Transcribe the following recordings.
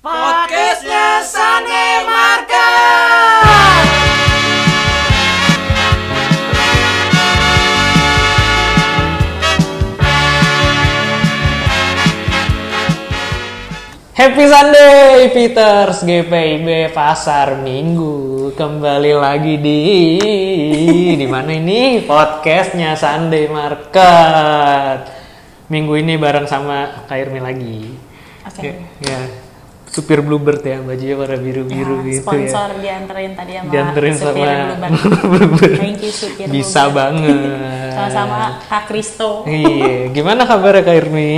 Podcastnya Sunday Market. Happy Sunday, Peters GPIB Pasar Minggu kembali lagi di di mana ini podcastnya Sunday Market. Minggu ini bareng sama Kak Irmi lagi. Oke. Ya, ya. Supir Bluebird ya, bajunya warna biru-biru Ya, gitu sponsor ya. dianterin tadi sama Dianterin supir sama Bluebird. Bluebird. Thank you supir Bisa Bluebird. banget. Sama-sama Kak Kristo. Iya, gimana kabarnya Kak Irmi?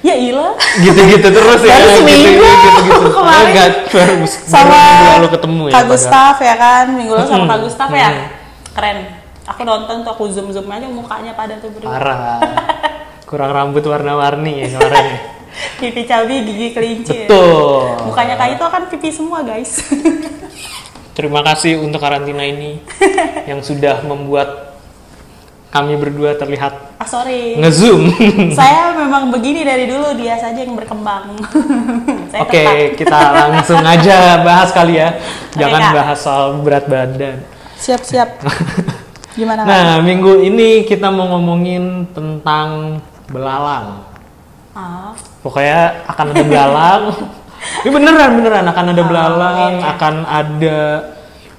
Ya ilah. gitu-gitu terus ya Baru seminggu. gitu-gitu Kemarin Enggak, baru Sama baru minggu lalu ketemu ya Kak. Gustaf ya kan. Minggu lalu sama Hmm. Kak Gustaf ya. Hmm. Keren. Aku nonton tuh aku zoom-zoom aja mukanya pada tuh berdua. parah kurang rambut warna-warni ya kemarin ya. Pipi cabi, gigi kelinci. betul Mukanya Kak itu kan pipi semua guys. terima kasih untuk karantina ini yang sudah membuat kami berdua terlihat ah sorry. ngezoom Saya memang begini dari dulu, dia saja yang berkembang. Oke tetap. kita langsung aja bahas kali ya jangan Kak. bahas soal berat badan Siap-siap. Gimana Kak? nah minggu ini kita mau ngomongin tentang belalang Ah, Pokoknya akan ada belalang. Ini beneran beneran akan ada belalang, iya. akan ada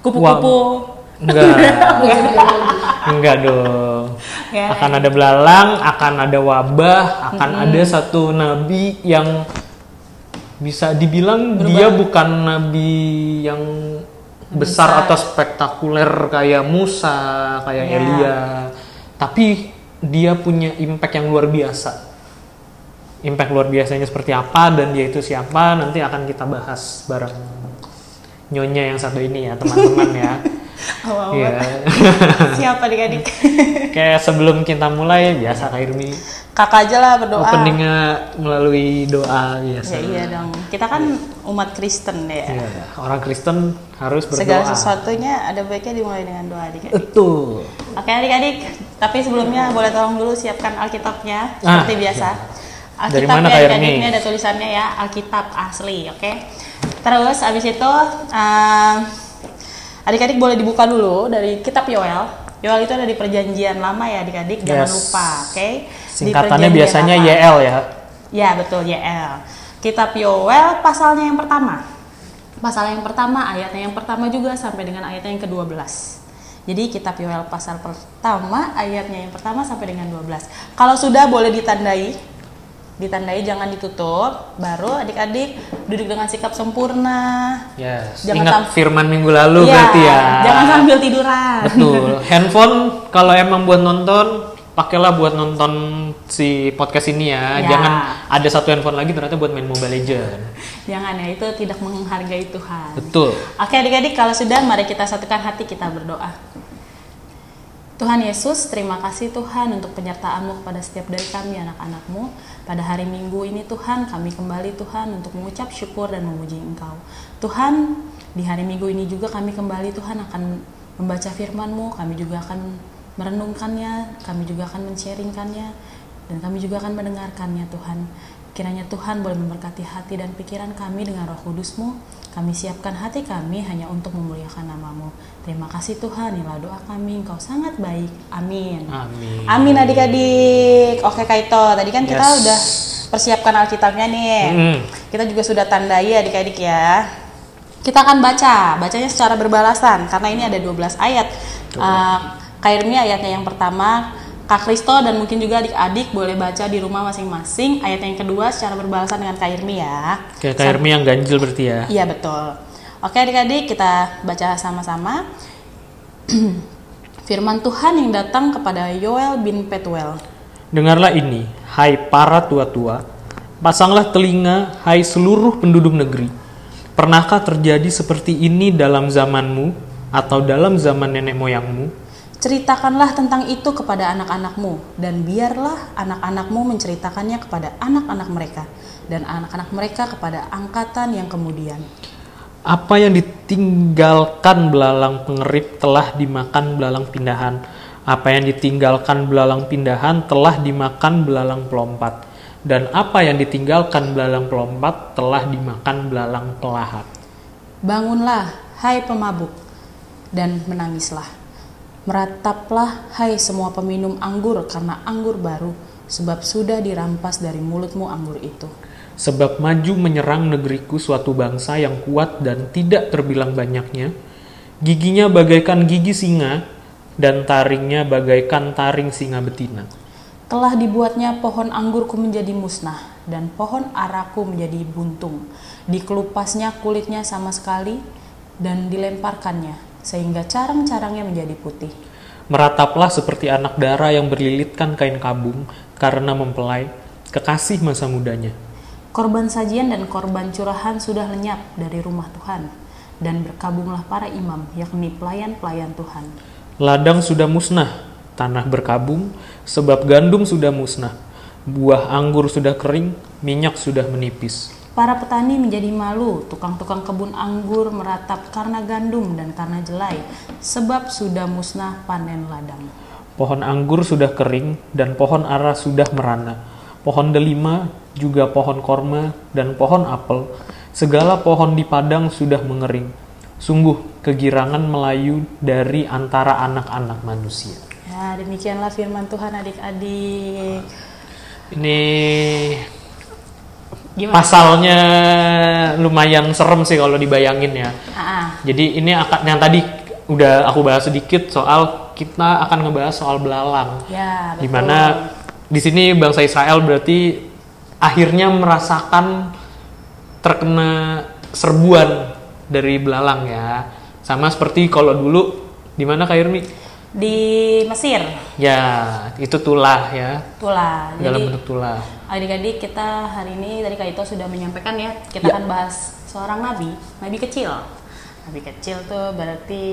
kupu-kupu. Enggak. enggak dong. Ya. Akan ada belalang, akan ada wabah, akan ada satu nabi yang bisa dibilang dia bukan nabi yang besar atau spektakuler kayak Musa, kayak Ya. Elia. Tapi dia punya impact yang luar biasa. Impact luar biasanya seperti apa dan dia itu siapa nanti akan kita bahas bareng nyonya yang satu ini ya teman-teman ya. Awal-awal. Iya. Siapa adik-adik? Kayak sebelum kita mulai biasa Kak Irmi Kakak aja lah berdoa. openingnya melalui doa biasa. Ya iya dong. Kita kan umat Kristen ya. Iya, orang Kristen harus berdoa. Segala sesuatunya ada baiknya dimulai dengan doa adik-adik. Betul. Oke adik-adik, tapi sebelumnya boleh tolong dulu siapkan Alkitabnya Ah, seperti biasa. Dari Alkitab mana, ya adik-adik, Irmi? ini ada tulisannya ya Alkitab asli, oke? Terus abis itu eh, adik-adik boleh dibuka dulu dari Kitab Yoel. Yoel itu ada di Perjanjian Lama ya adik-adik, jangan Yes. lupa, oke? Di Singkatannya biasanya Lama. YL ya. Ya betul YL. Kitab Yoel pasalnya yang pertama. Pasal yang pertama, ayatnya yang pertama juga sampai dengan ayatnya yang ke-12. Jadi kitab Yoel pasal pertama, ayatnya yang pertama sampai dengan 12. Kalau sudah boleh ditandai. Ditandai jangan ditutup. Baru adik-adik duduk dengan sikap sempurna. Yes. Jangan Ingat sam- firman minggu lalu Iya, berarti ya. Jangan sambil tiduran. Betul. Handphone kalau emang buat nonton, pakailah buat nonton si podcast ini ya. Ya. Jangan ada satu handphone lagi ternyata buat main Mobile Legend. Jangan ya, itu tidak menghargai Tuhan. Betul. Oke adik-adik kalau sudah mari kita satukan hati kita berdoa. Tuhan Yesus, terima kasih Tuhan untuk penyertaan-Mu kepada setiap dari kami anak-anak-Mu. Pada hari Minggu ini Tuhan, kami kembali Tuhan untuk mengucap syukur dan memuji Engkau. Tuhan, di hari Minggu ini juga kami kembali Tuhan akan membaca firman-Mu, kami juga akan merenungkannya, kami juga akan men-sharingkannya, dan kami juga akan mendengarkannya Tuhan. Kiranya Tuhan boleh memberkati hati dan pikiran kami dengan roh kudus-Mu. Kami siapkan hati kami hanya untuk memuliakan namamu. Terima kasih Tuhan, inilah doa kami. Engkau sangat baik. Amin. Amin. Amin adik-adik. Oke Kaito, tadi kan kita Yes. udah persiapkan Alkitabnya nih. Mm. Kita juga sudah tandai adik-adik ya. Kita akan baca, bacanya secara berbalasan karena ini ada 12 ayat. Uh, Kairmi ayatnya yang pertama, Kak Kristo dan mungkin juga adik-adik boleh baca di rumah masing-masing. Ayat yang kedua secara berbalasan dengan Kairmi ya. Kayak Kak Irmi yang ganjil berarti ya. Iya betul. Oke adik-adik kita baca sama-sama. Firman Tuhan yang datang kepada Yoel bin Petuel. Dengarlah ini, hai para tua-tua, pasanglah telinga, hai seluruh penduduk negeri. Pernahkah terjadi seperti ini dalam zamanmu atau dalam zaman nenek moyangmu? Ceritakanlah tentang itu kepada anak-anakmu, dan biarlah anak-anakmu menceritakannya kepada anak-anak mereka, dan anak-anak mereka kepada angkatan yang kemudian. Apa yang ditinggalkan belalang pengerip telah dimakan belalang pindahan. Apa yang ditinggalkan belalang pindahan telah dimakan belalang pelompat. Dan apa yang ditinggalkan belalang pelompat telah dimakan belalang pelahap. Bangunlah, hai pemabuk, dan menangislah. Merataplah, hai semua peminum anggur karena anggur baru, sebab sudah dirampas dari mulutmu anggur itu. Sebab maju menyerang negeriku suatu bangsa yang kuat dan tidak terbilang banyaknya. Giginya bagaikan gigi singa, dan taringnya bagaikan taring singa betina. Telah dibuatnya pohon anggurku menjadi musnah, dan pohon araku menjadi buntung. Dikelupasnya kulitnya sama sekali, dan dilemparkannya, sehingga carang-carangnya menjadi putih. Merataplah seperti anak dara yang berlilitkan kain kabung karena mempelai kekasih masa mudanya. Korban sajian dan korban curahan sudah lenyap dari rumah Tuhan, dan berkabunglah para imam, yakni pelayan-pelayan Tuhan. Ladang sudah musnah, tanah berkabung, sebab gandum sudah musnah, buah anggur sudah kering, minyak sudah menipis. Para petani menjadi malu, tukang-tukang kebun anggur meratap karena gandum dan karena jelai, sebab sudah musnah panen ladang. Pohon anggur sudah kering dan pohon ara sudah merana. Pohon delima, juga pohon korma dan pohon apel, segala pohon di padang sudah mengering. Sungguh kegirangan Melayu dari antara anak-anak manusia. Ya, demikianlah firman Tuhan adik-adik. Ini Gimana? pasalnya lumayan serem sih kalau dibayangin ya. Ah, Jadi ini akan yang tadi udah aku bahas sedikit soal kita akan ngebahas soal belalang. ya, betul. Di mana di sini bangsa Israel berarti akhirnya merasakan terkena serbuan dari belalang ya. Sama seperti kalau dulu di mana Kak Irmi? di Mesir, Ya, itu tulah ya, itulah. dalam Jadi bentuk tulah. Adik-adik kita hari ini tadi Kak Ito sudah menyampaikan ya, kita Ya. akan bahas seorang nabi, nabi kecil. Nabi kecil tuh berarti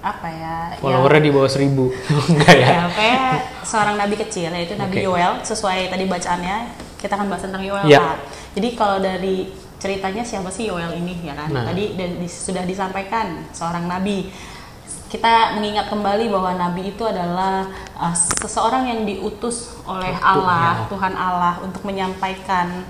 apa ya? Followernya di bawah seribu, enggak ya? ya, kayak seorang nabi kecil yaitu Nabi Oke. Yoel sesuai tadi bacaannya kita akan bahas tentang Yoel Ya. Kak. Jadi kalau dari ceritanya siapa sih Yoel ini ya kan? Nah. Tadi dan di- sudah disampaikan seorang nabi. Kita mengingat kembali bahwa nabi itu adalah uh, seseorang yang diutus oleh Tuhan, Allah, ya. Tuhan Allah untuk menyampaikan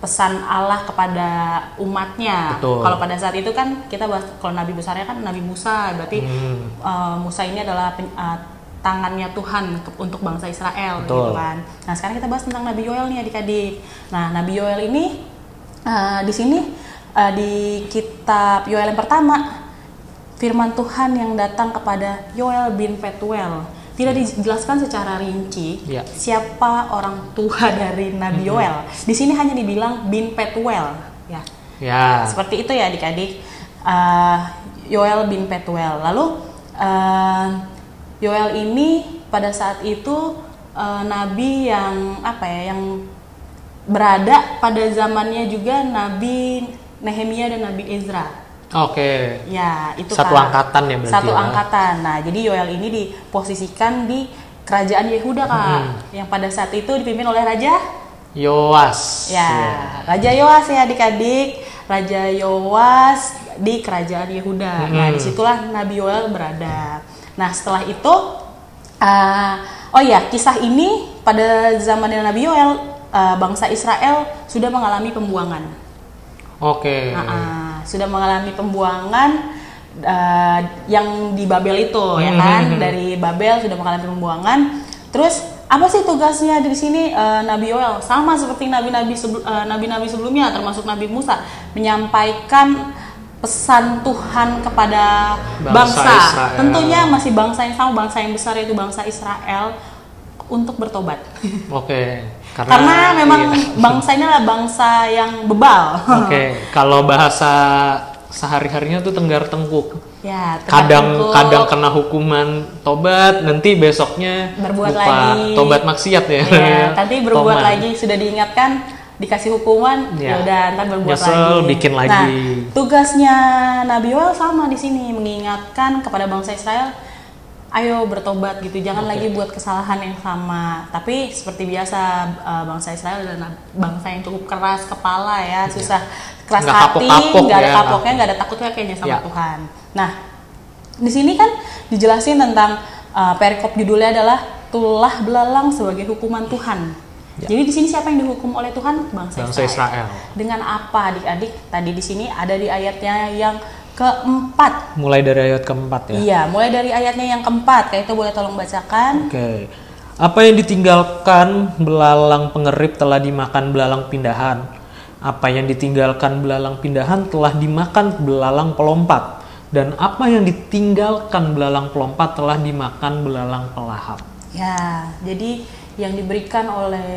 pesan Allah kepada umatnya. Betul. Kalau pada saat itu kan kita bahas kalau nabi besarnya kan Nabi Musa, berarti Hmm. uh, Musa ini adalah pen- uh, tangannya Tuhan untuk bangsa Israel Betul. gitu kan. Nah, sekarang kita bahas tentang Nabi Yoel nih adik-adik. Nah, Nabi Yoel ini uh, di sini uh, di kitab Yoel yang pertama firman Tuhan yang datang kepada Yoel bin Petuel. Tidak dijelaskan secara rinci Ya. siapa orang tua dari Nabi Yoel. Di sini hanya dibilang bin Petuel, ya. Ya, Seperti itu ya adik-adik. Uh, Yoel bin Petuel. Lalu uh, Yoel ini pada saat itu uh, nabi yang apa ya yang berada pada zamannya juga Nabi Nehemia dan Nabi Ezra. Oke. Ya, itu Satu Kak. angkatan ya berarti Satu ya? angkatan. Nah, jadi Yoel ini diposisikan di kerajaan Yehuda, Kak. Hmm. Yang pada saat itu dipimpin oleh raja Yoas. Ya, Raja Yoas ya adik-adik. Raja Yoas di kerajaan Yehuda. Nah, Mm-mm. di situlah Nabi Yoel berada. Nah, setelah itu, uh, oh ya, kisah ini pada zaman Nabi Yoel, uh, bangsa Israel sudah mengalami pembuangan. Oke. Nah, uh, sudah mengalami pembuangan uh, yang di Babel itu, ya kan? Mhm. Dari Babel sudah mengalami pembuangan. Terus apa sih tugasnya di sini uh, Nabi Yoel? Sama seperti nabi-nabi uh, nabi-nabi sebelumnya, termasuk Nabi Musa, menyampaikan pesan Tuhan kepada Bangsa bangsa. Israel. Tentunya masih bangsa yang sama, bangsa yang besar yaitu bangsa Israel untuk bertobat. Oke. Karena memang iya. bangsa ini adalah bangsa yang bebal. Oke, kalau bahasa sehari-harinya tuh tenggar tengkuk. Ya, Kadang tengkuk. kadang kena hukuman tobat, nanti besoknya Berbuat lupa. lagi. Tobat maksiat ya. Iya, nanti berbuat Toman. lagi sudah diingatkan dikasih hukuman Ya. ya udah ntar berbuat Nyesel, lagi. bikin Nah, lagi. tugasnya Nabi Yoel sama di sini mengingatkan kepada bangsa Israel ayo bertobat gitu jangan Oke. lagi buat kesalahan yang sama tapi seperti biasa uh, bangsa Israel adalah bangsa yang cukup keras kepala ya susah keras Nggak hati nggak ada ya. kapoknya nggak ada takutnya kayaknya sama Ya. Tuhan nah di sini kan dijelasin tentang uh, perikop judulnya adalah tulah belalang sebagai hukuman Tuhan. Ya. Jadi di sini siapa yang dihukum oleh Tuhan? Bangsa, Bangsa Israel. Dengan apa adik-adik? Tadi di sini ada di ayatnya yang keempat. Mulai dari ayat keempat ya. Iya, mulai dari ayatnya yang keempat. Kayak itu boleh tolong bacakan. Oke. Apa yang ditinggalkan belalang pengerip telah dimakan belalang pindahan. Apa yang ditinggalkan belalang pindahan telah dimakan belalang pelompat. Dan apa yang ditinggalkan belalang pelompat telah dimakan belalang pelahap. Ya, jadi yang diberikan oleh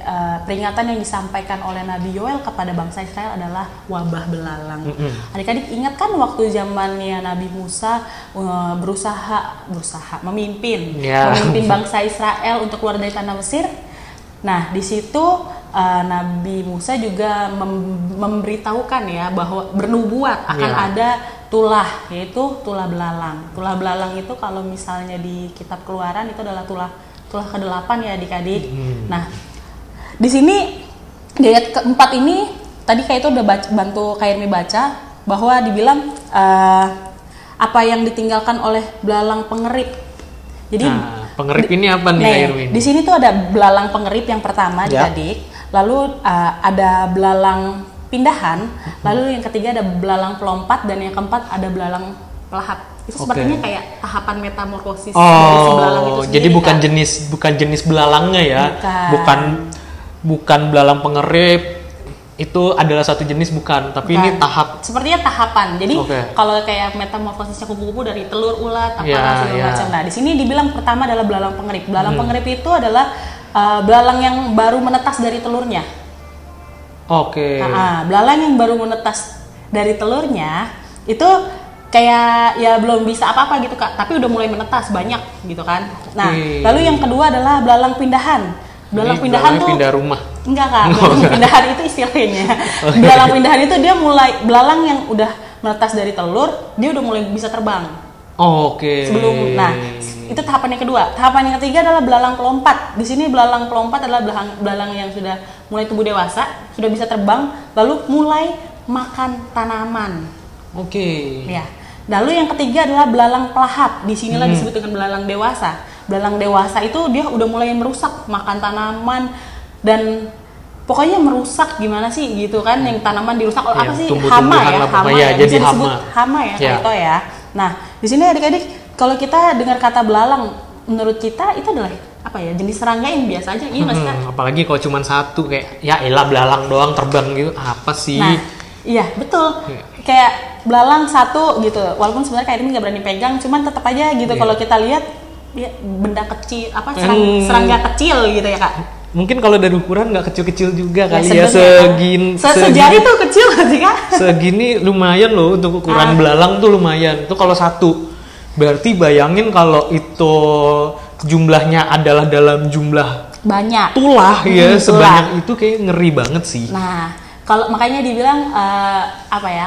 eh, peringatan yang disampaikan oleh Nabi Yoel kepada bangsa Israel adalah wabah belalang. Adik-adik ingat kan waktu zamannya Nabi Musa eh, berusaha berusaha memimpin Ya. memimpin bangsa Israel untuk keluar dari tanah Mesir. Nah, di situ eh, Nabi Musa juga mem- memberitahukan ya bahwa bernubuat akan Ya. ada tulah yaitu tulah belalang. Tulah belalang itu kalau misalnya di kitab Keluaran itu adalah tulah tulah ke-8 ya adik-adik. Hmm. Nah, di sini di ayat keempat ini tadi kayak itu udah baca- bantu Kairmi baca bahwa dibilang eh, apa yang ditinggalkan oleh belalang pengerip. Jadi Nah, pengerip ini apa nih Irwin? di sini tuh ada belalang pengerip yang pertama Ya. adik-adik, lalu uh, ada belalang pindahan, lalu yang ketiga ada belalang pelompat dan yang keempat ada belalang pelahap. Itu sepertinya kayak tahapan metamorfosis dari si belalang itu Oh, sendiri. jadi bukan Kak. jenis bukan jenis belalangnya ya. Bukan. Bukan bukan belalang pengerip itu adalah satu jenis bukan, tapi ini Bukan. tahap Sepertinya tahapan. Jadi Oke. kalau kayak metamorfosisnya kupu-kupu dari telur ulat apa Ya, segala ya. macam. Nah, di sini dibilang pertama adalah belalang pengerip. Belalang Hmm. pengerip itu adalah uh, belalang yang baru menetas dari telurnya. Oke. Nah, ah, belalang yang baru menetas dari telurnya itu kayak ya belum bisa apa-apa gitu kak, tapi udah mulai menetas banyak gitu kan. Nah, lalu yang kedua adalah belalang pindahan. Belalang Ini pindahan tuh pindah rumah. enggak kak, Oh, belalang enggak. pindahan itu istilahnya. Oke. Belalang pindahan itu dia mulai belalang yang udah menetas dari telur, dia udah mulai bisa terbang Oke. sebelum nah itu tahapan yang kedua tahapan yang ketiga adalah belalang pelompat di sini belalang pelompat adalah belalang belalang yang sudah mulai tumbuh dewasa sudah bisa terbang lalu mulai makan tanaman Oke. ya lalu yang ketiga adalah belalang pelahap di sinilah Hmm. disebut dengan belalang dewasa belalang dewasa itu dia udah mulai merusak makan tanaman dan pokoknya merusak gimana sih gitu kan yang tanaman dirusak Iya, apa sih tumbuh-tumbuhan hama ya lah hama pokoknya, ya jadi bisa disebut hama. hama ya Ya. itu ya nah di sini adik-adik kalau kita dengar kata belalang menurut kita itu adalah apa ya jenis serangga yang biasa aja iya sih? Hmm, apalagi kalau cuma satu kayak ya elah belalang doang terbang gitu apa sih? Nah, iya betul. Iya. Kayak belalang satu gitu. Walaupun sebenarnya kayak ini nggak berani pegang, cuman tetap aja gitu. Iya. Kalau kita lihat ya, benda kecil, apa serang- Hmm. serangga kecil gitu ya kak. Mungkin kalau dari ukuran nggak kecil-kecil juga kali ya, sedang Kak. segin Se- Sejari tuh kecil sih kak? segini lumayan loh untuk ukuran Ah. belalang tuh lumayan. Itu kalau satu. Berarti bayangin kalau itu jumlahnya adalah dalam jumlah Banyak. tulah ya Hmm, sebanyak itu kayak ngeri banget sih. Nah, kalau makanya dibilang eh, apa ya?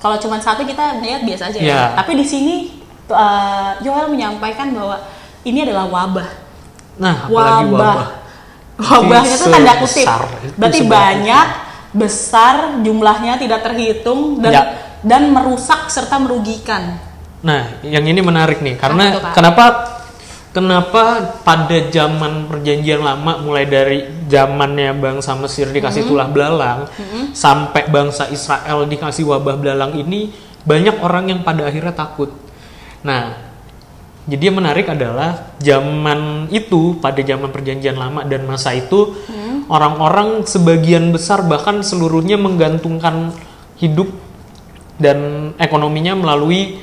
Kalau cuma satu kita melihat biasa aja ya. Ya. Tapi di sini eh, Joel menyampaikan bahwa ini adalah wabah. Nah, apalagi wabah. Wabahnya itu tanda kutip. Sebesar itu Berarti banyak, besar, jumlahnya tidak terhitung dan Ya. dan merusak serta merugikan. Nah, yang ini menarik nih karena Kak? kenapa kenapa pada zaman perjanjian lama mulai dari zamannya bangsa Mesir dikasih Mm-hmm. tulah belalang sampai bangsa Israel dikasih wabah belalang ini banyak orang yang pada akhirnya takut. Nah, jadi yang menarik adalah zaman itu pada zaman perjanjian lama dan masa itu Hmm. orang-orang sebagian besar bahkan seluruhnya menggantungkan hidup dan ekonominya melalui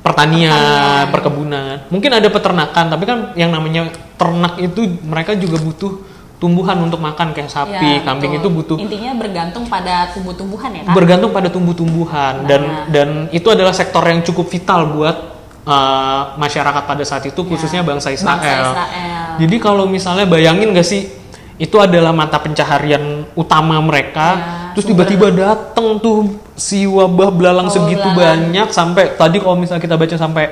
pertanian, perkebunan. Mungkin ada peternakan, tapi kan yang namanya ternak itu mereka juga butuh tumbuhan untuk makan kayak sapi, Ya, kambing betul. itu butuh Intinya bergantung pada tumbuh-tumbuhan ya, Kak. bergantung pada tumbuh-tumbuhan dan Nah. dan itu adalah sektor yang cukup vital buat uh, masyarakat pada saat itu khususnya bangsa Israel. Ya, Bangsa Israel. Jadi kalau misalnya bayangin gak sih itu adalah mata pencaharian utama mereka, Ya, terus tiba-tiba datang tuh si wabah belalang Oh, segitu belalang. banyak sampai tadi kalau misalnya kita baca sampai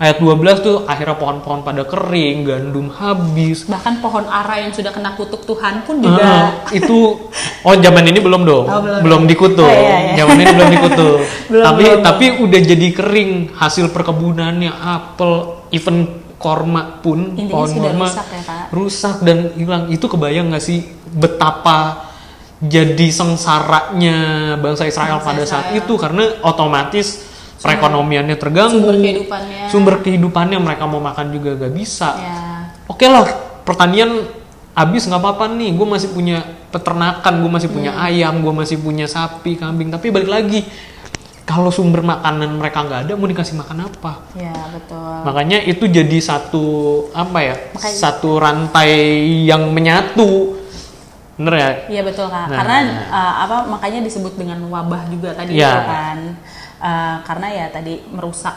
ayat 12 tuh akhirnya pohon-pohon pada kering, gandum habis. Bahkan pohon ara yang sudah kena kutuk Tuhan pun juga itu oh zaman ini belum dong. Oh, belum. dikutuk. Oh, iya, iya. Zaman ini belum dikutuk. Belum, tapi belum, tapi udah jadi kering hasil perkebunannya apel, even korma pun Intinya pohon sudah korma rusak ya, Kak. rusak dan hilang. Itu kebayang nggak sih betapa jadi sengsaranya bangsa Israel Bangsa pada saat Israel. itu karena otomatis perekonomiannya terganggu. sumber kehidupannya. Sumber kehidupannya mereka mau makan juga gak bisa ya oke lah pertanian habis nggak apa-apa nih gue masih punya peternakan gue masih punya Hmm. ayam gue masih punya sapi kambing tapi balik lagi kalau sumber makanan mereka nggak ada mau dikasih makan apa ya betul. makanya itu jadi satu apa ya Makanya- satu rantai yang menyatu bener ya Iya betul kak. Nah. Karena uh, apa makanya disebut dengan wabah juga tadi Iya. itu kan. Uh, karena ya tadi merusak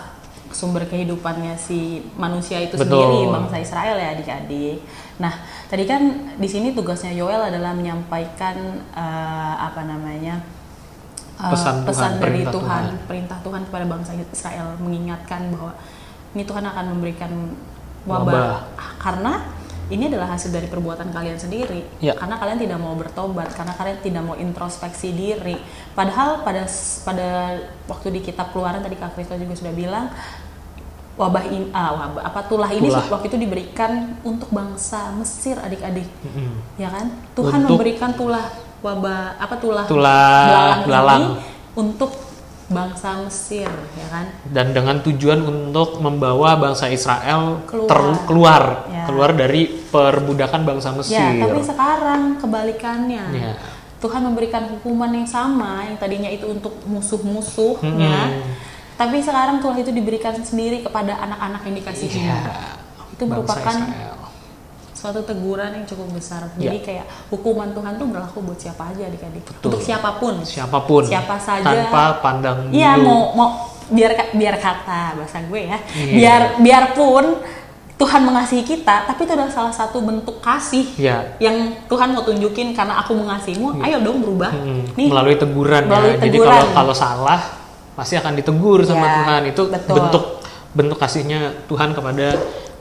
sumber kehidupannya si manusia itu Betul. sendiri bangsa Israel ya adik-adik. Nah tadi kan di sini tugasnya Yoel adalah menyampaikan uh, apa namanya uh, Pesan Tuhan, pesan dari perintah Tuhan, Tuhan. perintah Tuhan kepada bangsa Israel mengingatkan bahwa ini Tuhan akan memberikan wabah, Wabah. karena ini adalah hasil dari perbuatan kalian sendiri Ya. karena kalian tidak mau bertobat karena kalian tidak mau introspeksi diri padahal pada pada waktu di kitab keluaran tadi kak Kristo juga sudah bilang wabah ini ah, wabah apa tulah ini Tulah. waktu itu diberikan untuk bangsa Mesir adik-adik Mm-mm. ya kan Tuhan Untuk- memberikan tulah wabah apa tulah Tulah belalang. ini untuk bangsa Mesir ya kan dan dengan tujuan untuk membawa bangsa Israel Keluar. ter- keluar Ya. keluar dari perbudakan bangsa Mesir ya tapi sekarang kebalikannya Ya. Tuhan memberikan hukuman yang sama yang tadinya itu untuk musuh-musuhnya Mm-mm. tapi sekarang Tuhan itu diberikan sendiri kepada anak-anak yang dikasihi Iya, itu merupakan Israel. Suatu teguran yang cukup besar. Ya. jadi kayak hukuman Tuhan tuh berlaku buat siapa aja adik-adik Betul. untuk siapa pun. Siapa pun. Siapa saja. tanpa pandang bulu. Iya mau mau biar biar kata bahasa gue ya. Iya. biar biarpun Tuhan mengasihi kita tapi itu adalah salah satu bentuk kasih ya yang Tuhan mau tunjukin karena aku mengasihimu ayo dong berubah. Mm, nih. Melalui teguran Melalui ya jadi teguran. kalau kalau salah pasti akan ditegur sama Ya, Tuhan. Itu betul. bentuk bentuk kasihnya Tuhan kepada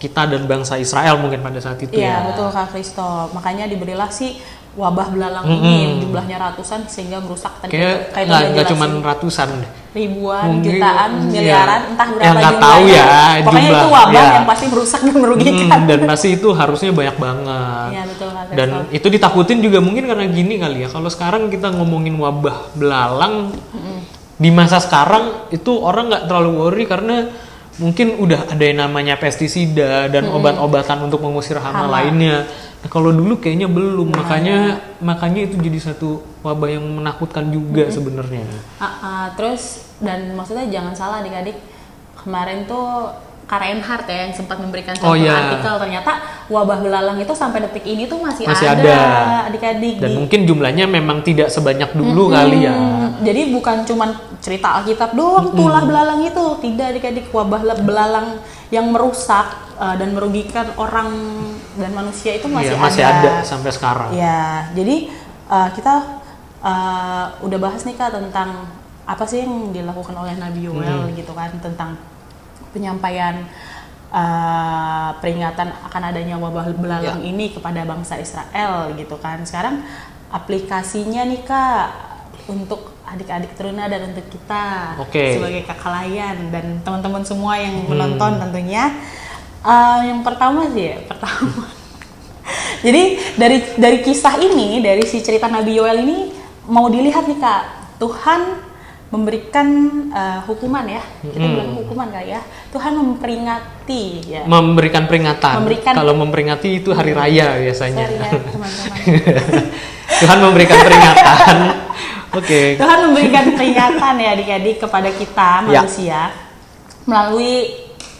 kita dan bangsa Israel mungkin pada saat itu Iya ya. betul Kak Kristo. Makanya diberilah si wabah belalang Mm-mm. ini jumlahnya ratusan sehingga merusak tadi kayak nggak cuman ratusan ribuan Mungkin, jutaan iya. miliaran entah berapa Ya, nggak jumlahnya. tahu ya, pokoknya jumlah, itu wabah ya. yang pasti merusak dan merugikan. Mm, dan pasti itu harusnya banyak banget. Iya betul dan itu ditakutin juga mungkin karena gini kali ya. Kalau sekarang kita ngomongin wabah belalang di masa sekarang itu orang nggak terlalu worry karena mungkin udah ada yang namanya pestisida dan obat-obatan untuk mengusir hama, Hama. lainnya. Nah, kalau dulu kayaknya belum. Makanya makanya itu jadi satu wabah yang menakutkan juga sebenarnya. Ah, ah, terus dan maksudnya jangan salah adik-adik kemarin tuh Kak Reinhardt ya yang sempat memberikan Oh, contoh iya. artikel. Ternyata wabah belalang itu sampai detik ini tuh masih, Masih ada, ada. adik-adik dan di mungkin jumlahnya memang tidak sebanyak dulu kali ya. Hmm, Jadi bukan cuman cerita Alkitab doang tulah belalang itu, tidak adik-adik. Wabah belalang yang merusak uh, dan merugikan orang dan manusia itu masih, Iya, masih ada. sampai sekarang. Ya, jadi uh, kita uh, udah bahas nih kak tentang apa sih yang dilakukan oleh Nabi Yoel gitu kan tentang penyampaian uh, peringatan akan adanya wabah belalang Ya. ini kepada bangsa Israel gitu kan. Sekarang aplikasinya nih kak untuk adik-adik teruna dan untuk kita Oke. sebagai kakak layan dan teman-teman semua yang Hmm. menonton tentunya. Uh, yang pertama sih ya, pertama jadi dari dari kisah ini, dari si cerita Nabi Yoel ini mau dilihat nih kak, Tuhan memberikan uh, hukuman ya, kita Hmm. bilang hukuman kak ya. Tuhan memperingati ya. memberikan peringatan. Memberikan- Kalau memperingati itu hari raya biasanya. Sorry ya teman-teman. Tuhan memberikan peringatan. Oke. Tuhan memberikan peringatan ya adik-adik kepada kita Ya. manusia melalui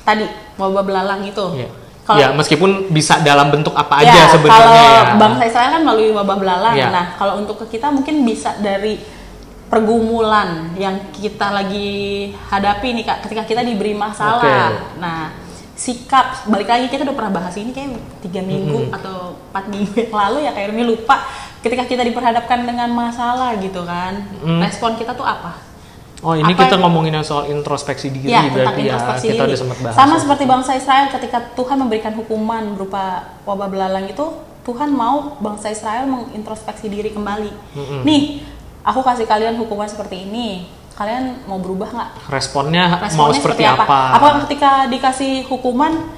tadi wabah belalang itu. Ya. Kalau ya, meskipun bisa dalam bentuk apa Ya, aja sebenarnya kalau ya. bangsa Israel kan melalui wabah belalang. Ya. Nah, kalau untuk ke kita mungkin bisa dari pergumulan yang kita lagi hadapi nih kak, ketika kita diberi masalah. Oke. Nah, sikap balik lagi kita udah pernah bahas ini kayak tiga minggu atau empat minggu yang lalu ya kayak Rumi lupa. Ketika kita diperhadapkan dengan masalah gitu kan, Mm. respon kita tuh apa? Oh ini Apa kita yang- ngomongin soal introspeksi diri Ya, berarti ya kita diri. udah sempat bahas. Sama seperti bangsa Israel ketika Tuhan memberikan hukuman berupa wabah belalang itu, Tuhan mau bangsa Israel mengintrospeksi diri kembali. Nih, aku kasih kalian hukuman seperti ini. Kalian mau berubah nggak? Responnya, mau Responnya seperti apa? Apakah ketika dikasih hukuman,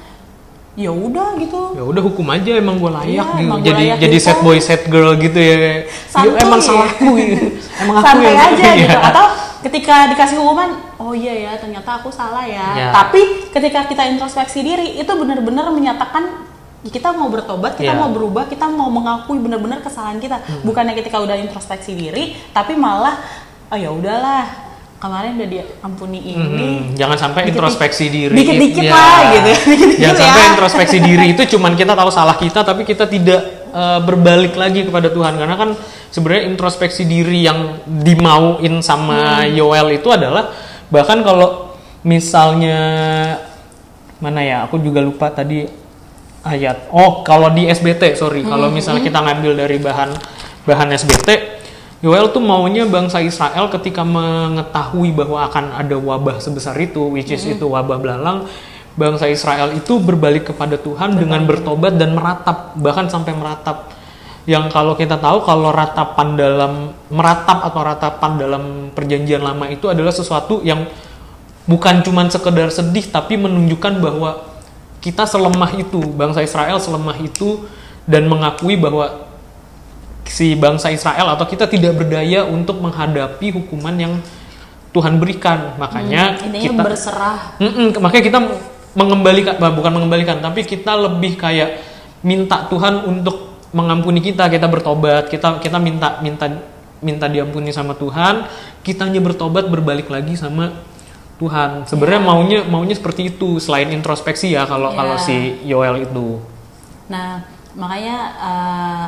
ya udah gitu. Ya udah hukum aja emang gue layak Iya, gitu. Jadi layak jadi gitu. sad boy sad girl gitu ya. Ya, Santuy. emang salahku ya. Emang aku santai yang aja Iya. gitu atau ketika dikasih hukuman oh iya ya ternyata aku salah ya Ya. tapi ketika kita introspeksi diri itu benar-benar menyatakan ya kita mau bertobat kita Ya. mau berubah kita mau mengakui benar-benar kesalahan kita Hmm. bukannya ketika udah introspeksi diri tapi malah oh ya udahlah kemarin udah diampuni ini Hmm, jangan sampai Dikit- introspeksi diri. dikit-dikit Ya. lah gitu Dikit-dikit Jangan ya. sampai introspeksi diri itu cuman kita tahu salah kita tapi kita tidak eh, berbalik lagi kepada Tuhan karena kan sebenarnya introspeksi diri yang dimauin sama Hmm. Yoel itu adalah bahkan kalau misalnya mana ya aku juga lupa tadi ayat oh kalau di SBT sorry. Kalau misalnya kita ngambil dari bahan bahan SBT Yoel tuh maunya bangsa Israel ketika mengetahui bahwa akan ada wabah sebesar itu which is itu wabah belalang bangsa Israel itu berbalik kepada Tuhan dengan bertobat dan meratap bahkan sampai meratap. Yang kalau kita tahu kalau ratapan dalam meratap atau ratapan dalam perjanjian lama itu adalah sesuatu yang bukan cuman sekedar sedih tapi menunjukkan bahwa kita selemah itu bangsa Israel selemah itu dan mengakui bahwa si bangsa Israel atau kita tidak berdaya untuk menghadapi hukuman yang Tuhan berikan. Makanya intinya kita berserah. Mm-mm, makanya kita mengembalikan bukan mengembalikan tapi kita lebih kayak minta Tuhan untuk mengampuni kita. Kita bertobat kita kita minta minta minta diampuni sama Tuhan. Kitanya bertobat berbalik lagi sama Tuhan sebenarnya maunya maunya seperti itu selain introspeksi ya kalau Ya. kalau si Yoel itu Nah, makanya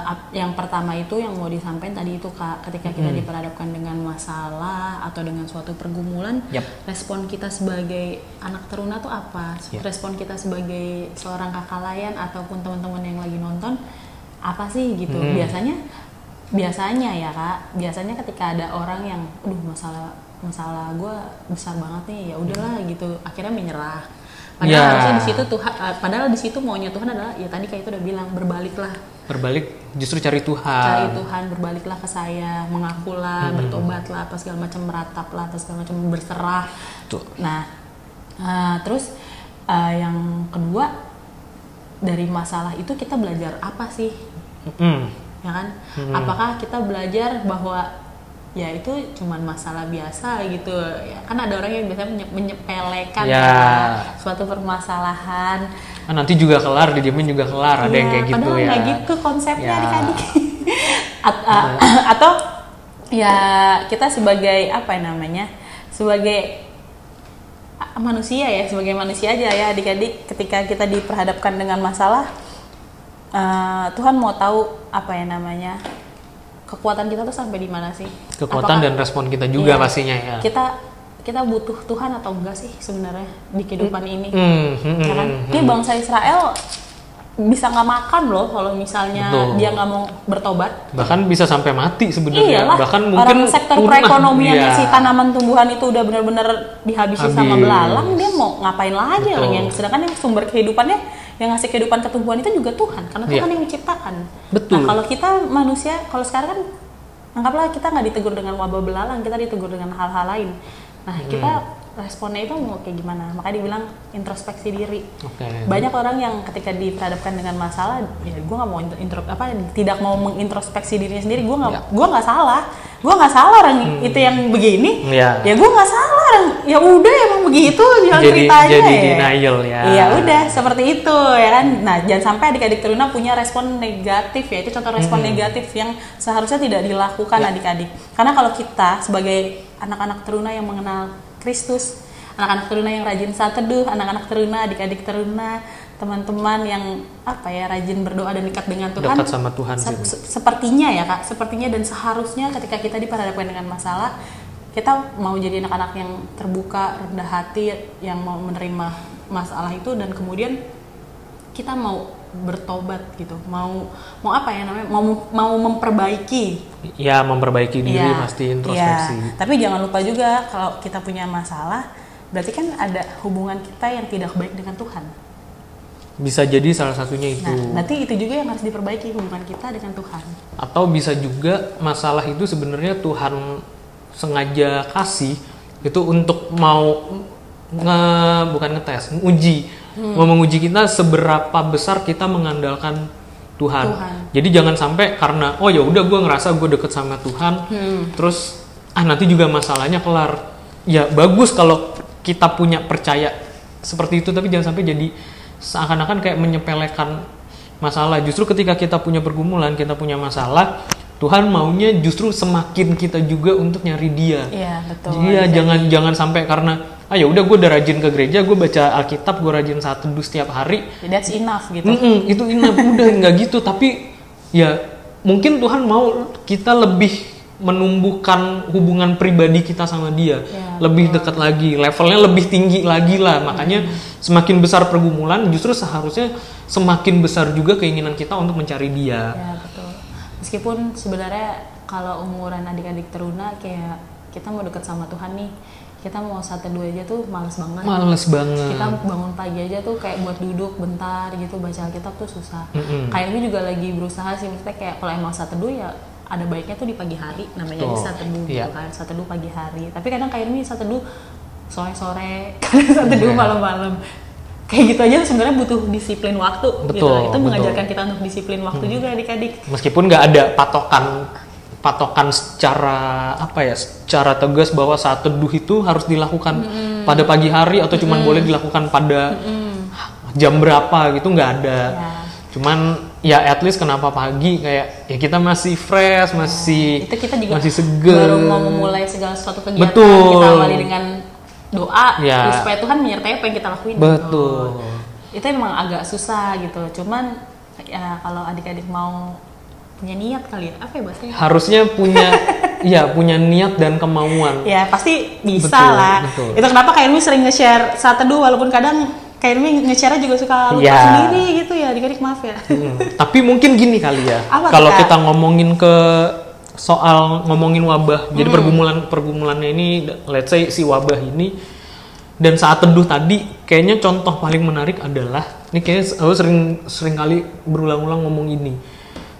ap- yang pertama itu yang mau disampaikan tadi itu Kak, ketika kita diperhadapkan dengan masalah atau dengan suatu pergumulan, Yap. respon kita sebagai anak teruna tuh apa? Yap. Respon kita sebagai seorang kakak layan ataupun teman-teman yang lagi nonton apa sih gitu? Hmm. Biasanya biasanya ya Kak, biasanya ketika ada orang yang aduh masalah masalah gue besar banget nih, ya udahlah gitu, akhirnya menyerah. Padahal harusnya di situ Tuhan, eh, padahal di situ maunya Tuhan adalah ya tadi kayak itu udah bilang berbaliklah. Berbalik justru cari Tuhan. Cari Tuhan berbaliklah ke saya mengakulah bertobatlah apa segala macam merataplah apa segala macam berserah. Tuh. nah eh, terus eh, yang kedua dari masalah itu kita belajar apa sih? Mm. ya kan? Apakah kita belajar bahwa ya itu cuman masalah biasa gitu ya kan ada orang yang biasanya menye- menyepelekan Ya. ya, suatu permasalahan Ah, nanti juga kelar didiemin juga kelar ada yang Iya, kayak gitu ya nggak gitu konsepnya Ya. adik-adik. At- a- atau ya kita sebagai apa ya namanya sebagai a- manusia ya sebagai manusia aja ya adik-adik ketika kita diperhadapkan dengan masalah eh, Tuhan mau tahu apa ya namanya kekuatan kita tuh sampai di mana sih kekuatan Apakah- dan respon kita juga Iya. pastinya ya kita kita butuh Tuhan atau enggak sih sebenarnya di kehidupan ini Hmm, hmm, ya kan? hmm, Ini bangsa Israel bisa nggak makan loh kalau misalnya Betul. dia nggak mau bertobat. bahkan bisa sampai mati sebenarnya Iyalah, bahkan mungkin orang sektor punah. perekonomian Iya. si tanaman tumbuhan itu udah benar-benar dihabisi sama Habis. belalang, dia mau ngapain lagi Betul. orang yang sedangkan yang sumber kehidupannya yang ngasih kehidupan ke tumbuhan itu juga Tuhan karena. Tuhan yang menciptakan. Betul. Nah, kalau kita manusia, kalau sekarang kan anggaplah kita nggak ditegur dengan wabah belalang, kita ditegur dengan hal-hal lain. Nah, kita Hmm. Responnya itu mau kayak gimana? Makanya dibilang introspeksi diri. Oke. Banyak orang yang ketika diperhadapkan dengan masalah ya gue nggak mau intro, apa tidak mau mengintrospeksi dirinya sendiri gue nggak Ya. gua nggak salah. Gue nggak salah orang itu yang begini. Ya. ya gue nggak salah orang. Ya udah emang begitu jalan Jadi- ceritanya jadi ya. denial ya. iya udah seperti itu ya kan? Nah jangan sampai adik-adik teruna punya respon negatif ya. Itu contoh respon negatif yang seharusnya tidak dilakukan Ya. adik-adik. Karena kalau kita sebagai anak-anak teruna yang mengenal Kristus. Anak-anak teruna yang rajin saat teduh anak-anak teruna adik-adik teruna teman-teman yang apa ya rajin berdoa dan dekat dengan Tuhan. Dekat sama Tuhan Se- se- sepertinya ya kak. Sepertinya dan seharusnya ketika kita diperhadapkan dengan masalah kita mau jadi anak-anak yang terbuka rendah hati yang mau menerima masalah itu dan kemudian kita mau bertobat gitu. Mau mau apa ya namanya? Mau mau memperbaiki. Ya memperbaiki diri Iya, pasti introspeksi. iya. tapi jangan lupa juga kalau kita punya masalah berarti kan ada hubungan kita yang tidak baik dengan Tuhan. Bisa jadi salah satunya itu. nah berarti itu juga yang harus diperbaiki hubungan kita dengan Tuhan. Atau bisa juga masalah itu sebenarnya Tuhan sengaja kasih itu untuk mau nge bukan ngetes, uji, Hmm. mau menguji kita seberapa besar kita mengandalkan Tuhan. Tuhan. Jadi jangan sampai karena oh ya udah gue ngerasa gue deket sama Tuhan, Hmm. terus ah nanti juga masalahnya kelar. Ya bagus kalau kita punya percaya seperti itu, tapi jangan sampai jadi seakan-akan kayak menyepelekan masalah. Justru ketika kita punya pergumulan, kita punya masalah, Tuhan maunya justru semakin kita juga untuk nyari Dia. iya betul Iya, jangan jangan sampai karena ah ya udah gue udah rajin ke gereja, gue baca Alkitab, gue rajin saat teduh setiap hari, that's enough gitu. Mm-mm, itu enough. Udah nggak gitu. Tapi ya mungkin Tuhan mau kita lebih menumbuhkan hubungan pribadi kita sama dia. Ya, lebih dekat lagi levelnya lebih tinggi lagi lah. Makanya semakin besar pergumulan justru seharusnya semakin besar juga keinginan kita untuk mencari dia. Ya betul. Meskipun sebenarnya kalau umuran adik-adik teruna kayak kita mau deket sama Tuhan nih, kita mau saat teduh aja tuh males banget. males banget Kita bangun pagi aja tuh kayak buat duduk bentar gitu baca Alkitab tuh susah. Mm-mm. Kayak ini juga lagi berusaha sih maksudnya kayak kalau emang saat teduh ya ada baiknya tuh di pagi hari namanya saat teduh Iya. gitu kan saat teduh pagi hari tapi kadang kayak ini saat teduh sore-sore kadang saat teduh Iya. malam-malam kayak gitu aja sebenarnya butuh disiplin waktu gitu Betul, itu betul. mengajarkan kita untuk disiplin waktu juga adik-adik meskipun nggak ada patokan patokan secara apa ya secara tegas bahwa saat teduh itu harus dilakukan pada pagi hari atau cuman boleh dilakukan pada jam berapa gitu nggak ada Ya. cuman ya at least kenapa pagi kayak ya kita masih fresh masih itu kita juga masih seger baru mau memulai segala sesuatu kegiatan Betul. kita awali dengan doa Ya. terus supaya Tuhan menyertai apa yang kita lakuin gitu. betul itu emang agak susah gitu cuman ya kalau adik-adik mau punya niat kali ya apa ya bahasanya harusnya punya ya punya niat dan kemauan ya pasti bisa Betul, lah betul. itu kenapa Kak Irmi sering nge-share saat teduh walaupun kadang Kak Irmi nge-share juga suka lupa Ya. sendiri gitu ya adik-adik maaf ya Hmm, Tapi mungkin gini kali ya, kalau Kak? kita ngomongin ke soal ngomongin wabah, Hmm. jadi pergumulan pergumulannya ini, let's say si wabah ini, dan saat teduh tadi, kayaknya contoh paling menarik adalah, ini kayaknya aku sering sering kali berulang-ulang ngomong ini,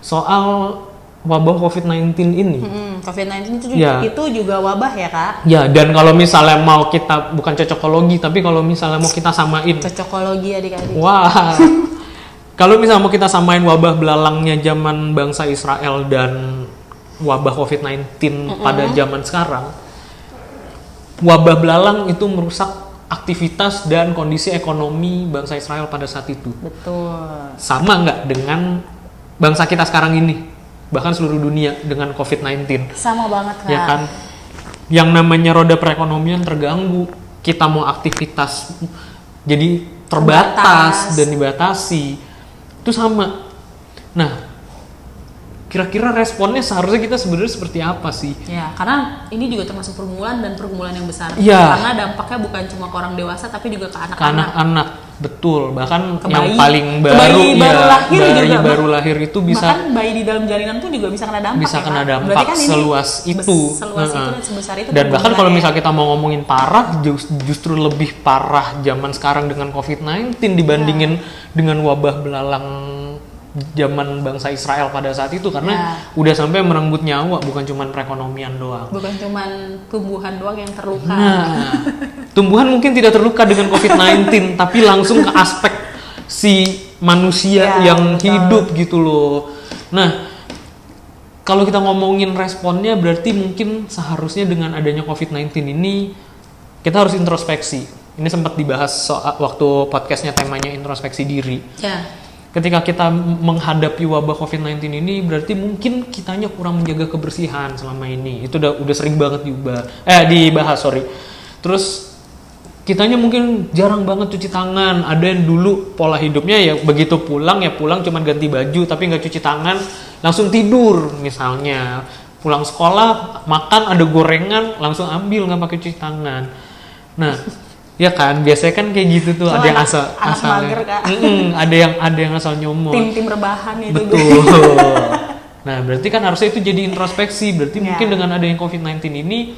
soal wabah COVID-19 ini. Hmm, COVID-19 itu juga, Ya. itu juga wabah ya kak Ya, dan kalau misalnya mau kita bukan cocokologi, tapi kalau misalnya mau kita samain cocokologi adik-adik Wah. Kalau misalnya mau kita samain wabah belalangnya zaman bangsa Israel dan wabah COVID-19 pada zaman sekarang, wabah belalang itu merusak aktivitas dan kondisi ekonomi bangsa Israel pada saat itu. betul Sama nggak dengan bangsa kita sekarang ini, bahkan seluruh dunia dengan COVID-19 sama banget kak ya kan yang namanya roda perekonomian terganggu kita mau aktivitas jadi terbatas Terbatas. dan dibatasi itu sama nah kira-kira responnya seharusnya kita sebenarnya seperti apa sih Ya, karena ini juga termasuk pergumulan dan pergumulan yang besar. Iya. Karena dampaknya bukan cuma ke orang dewasa tapi juga ke ke anak-anak. Betul bahkan Ke yang paling baru bayi ya baru lahir bayi juga. baru lahir itu bisa Bahkan bayi di dalam jalinan pun juga bisa kena dampak. bisa ya, kena dampak kan seluas itu. Seluas itu Heeh. dan sebesar itu. Dan bahkan kalau pergumulannya. misal kita mau ngomongin parah, jus- justru lebih parah zaman sekarang dengan COVID-19 dibandingin dengan wabah belalang zaman bangsa Israel pada saat itu karena Ya. udah sampai merenggut nyawa bukan cuma perekonomian doang. bukan cuma tumbuhan doang yang terluka. Nah, tumbuhan mungkin tidak terluka dengan COVID-19, tapi langsung ke aspek si manusia Ya, yang betul. hidup gitu loh. Nah, kalau kita ngomongin responnya berarti mungkin seharusnya dengan adanya COVID-19 ini kita harus introspeksi. Ini sempat dibahas soal waktu podcastnya temanya introspeksi diri. Ya. Ketika kita menghadapi wabah COVID-19 ini berarti mungkin kitanya kurang menjaga kebersihan selama ini. Itu udah udah sering banget diubah eh dibahas, sorry. Terus kitanya mungkin jarang banget cuci tangan. Ada yang dulu pola hidupnya ya begitu pulang ya pulang cuman ganti baju tapi nggak cuci tangan, langsung tidur misalnya. Pulang sekolah makan ada gorengan langsung ambil nggak pakai cuci tangan. Nah, Ya kan, biasanya kan kayak gitu tuh, Cuma ada yang asal anak mager, Kak. Mm-mm, ada yang ada yang asal nyomot. Tim-tim rebahan itu. Betul. nah, berarti kan harusnya itu jadi introspeksi. Berarti Ya. mungkin dengan adanya COVID-19 ini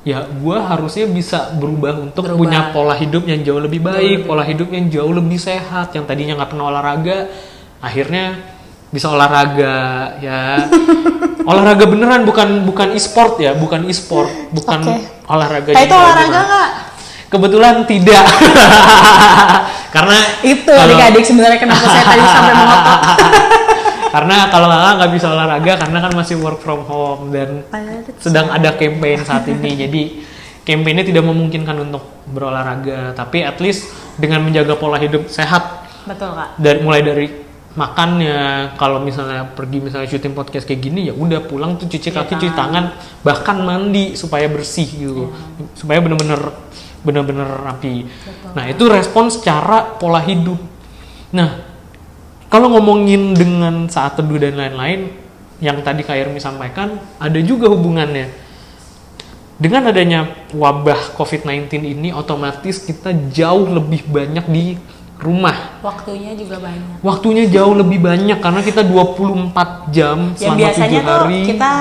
ya gua harusnya bisa berubah untuk Berubah. punya pola hidup yang jauh lebih baik, lebih pola hidup yang jauh lebih sehat. Yang tadinya nggak pernah olahraga, akhirnya bisa olahraga ya. olahraga beneran bukan bukan e-sport ya, bukan e-sport, bukan Oke. olahraga. Kayak itu juga olahraga nggak? Kebetulan tidak. Karena Itu kalau- adik-adik sebenarnya kenapa saya tadi sampai mengotot. karena kalau kakak nggak bisa olahraga karena kan masih work from home dan sedang ada campaign saat ini. Jadi campaignnya tidak memungkinkan untuk berolahraga. Tapi at least dengan menjaga pola hidup sehat. Betul kak. dari mulai dari makannya kalau misalnya pergi misalnya syuting podcast kayak gini ya udah pulang tuh cuci kaki cuci tangan bahkan mandi supaya bersih gitu. Supaya bener-bener bener-bener rapi nah itu respon secara pola hidup nah kalau ngomongin dengan saat teduh dan lain-lain yang tadi Kak Irmi sampaikan ada juga hubungannya dengan adanya wabah COVID-19 ini otomatis kita jauh lebih banyak di rumah Waktunya juga banyak. waktunya jauh lebih banyak karena kita 24 jam Yang selama biasanya 7 tuh hari kita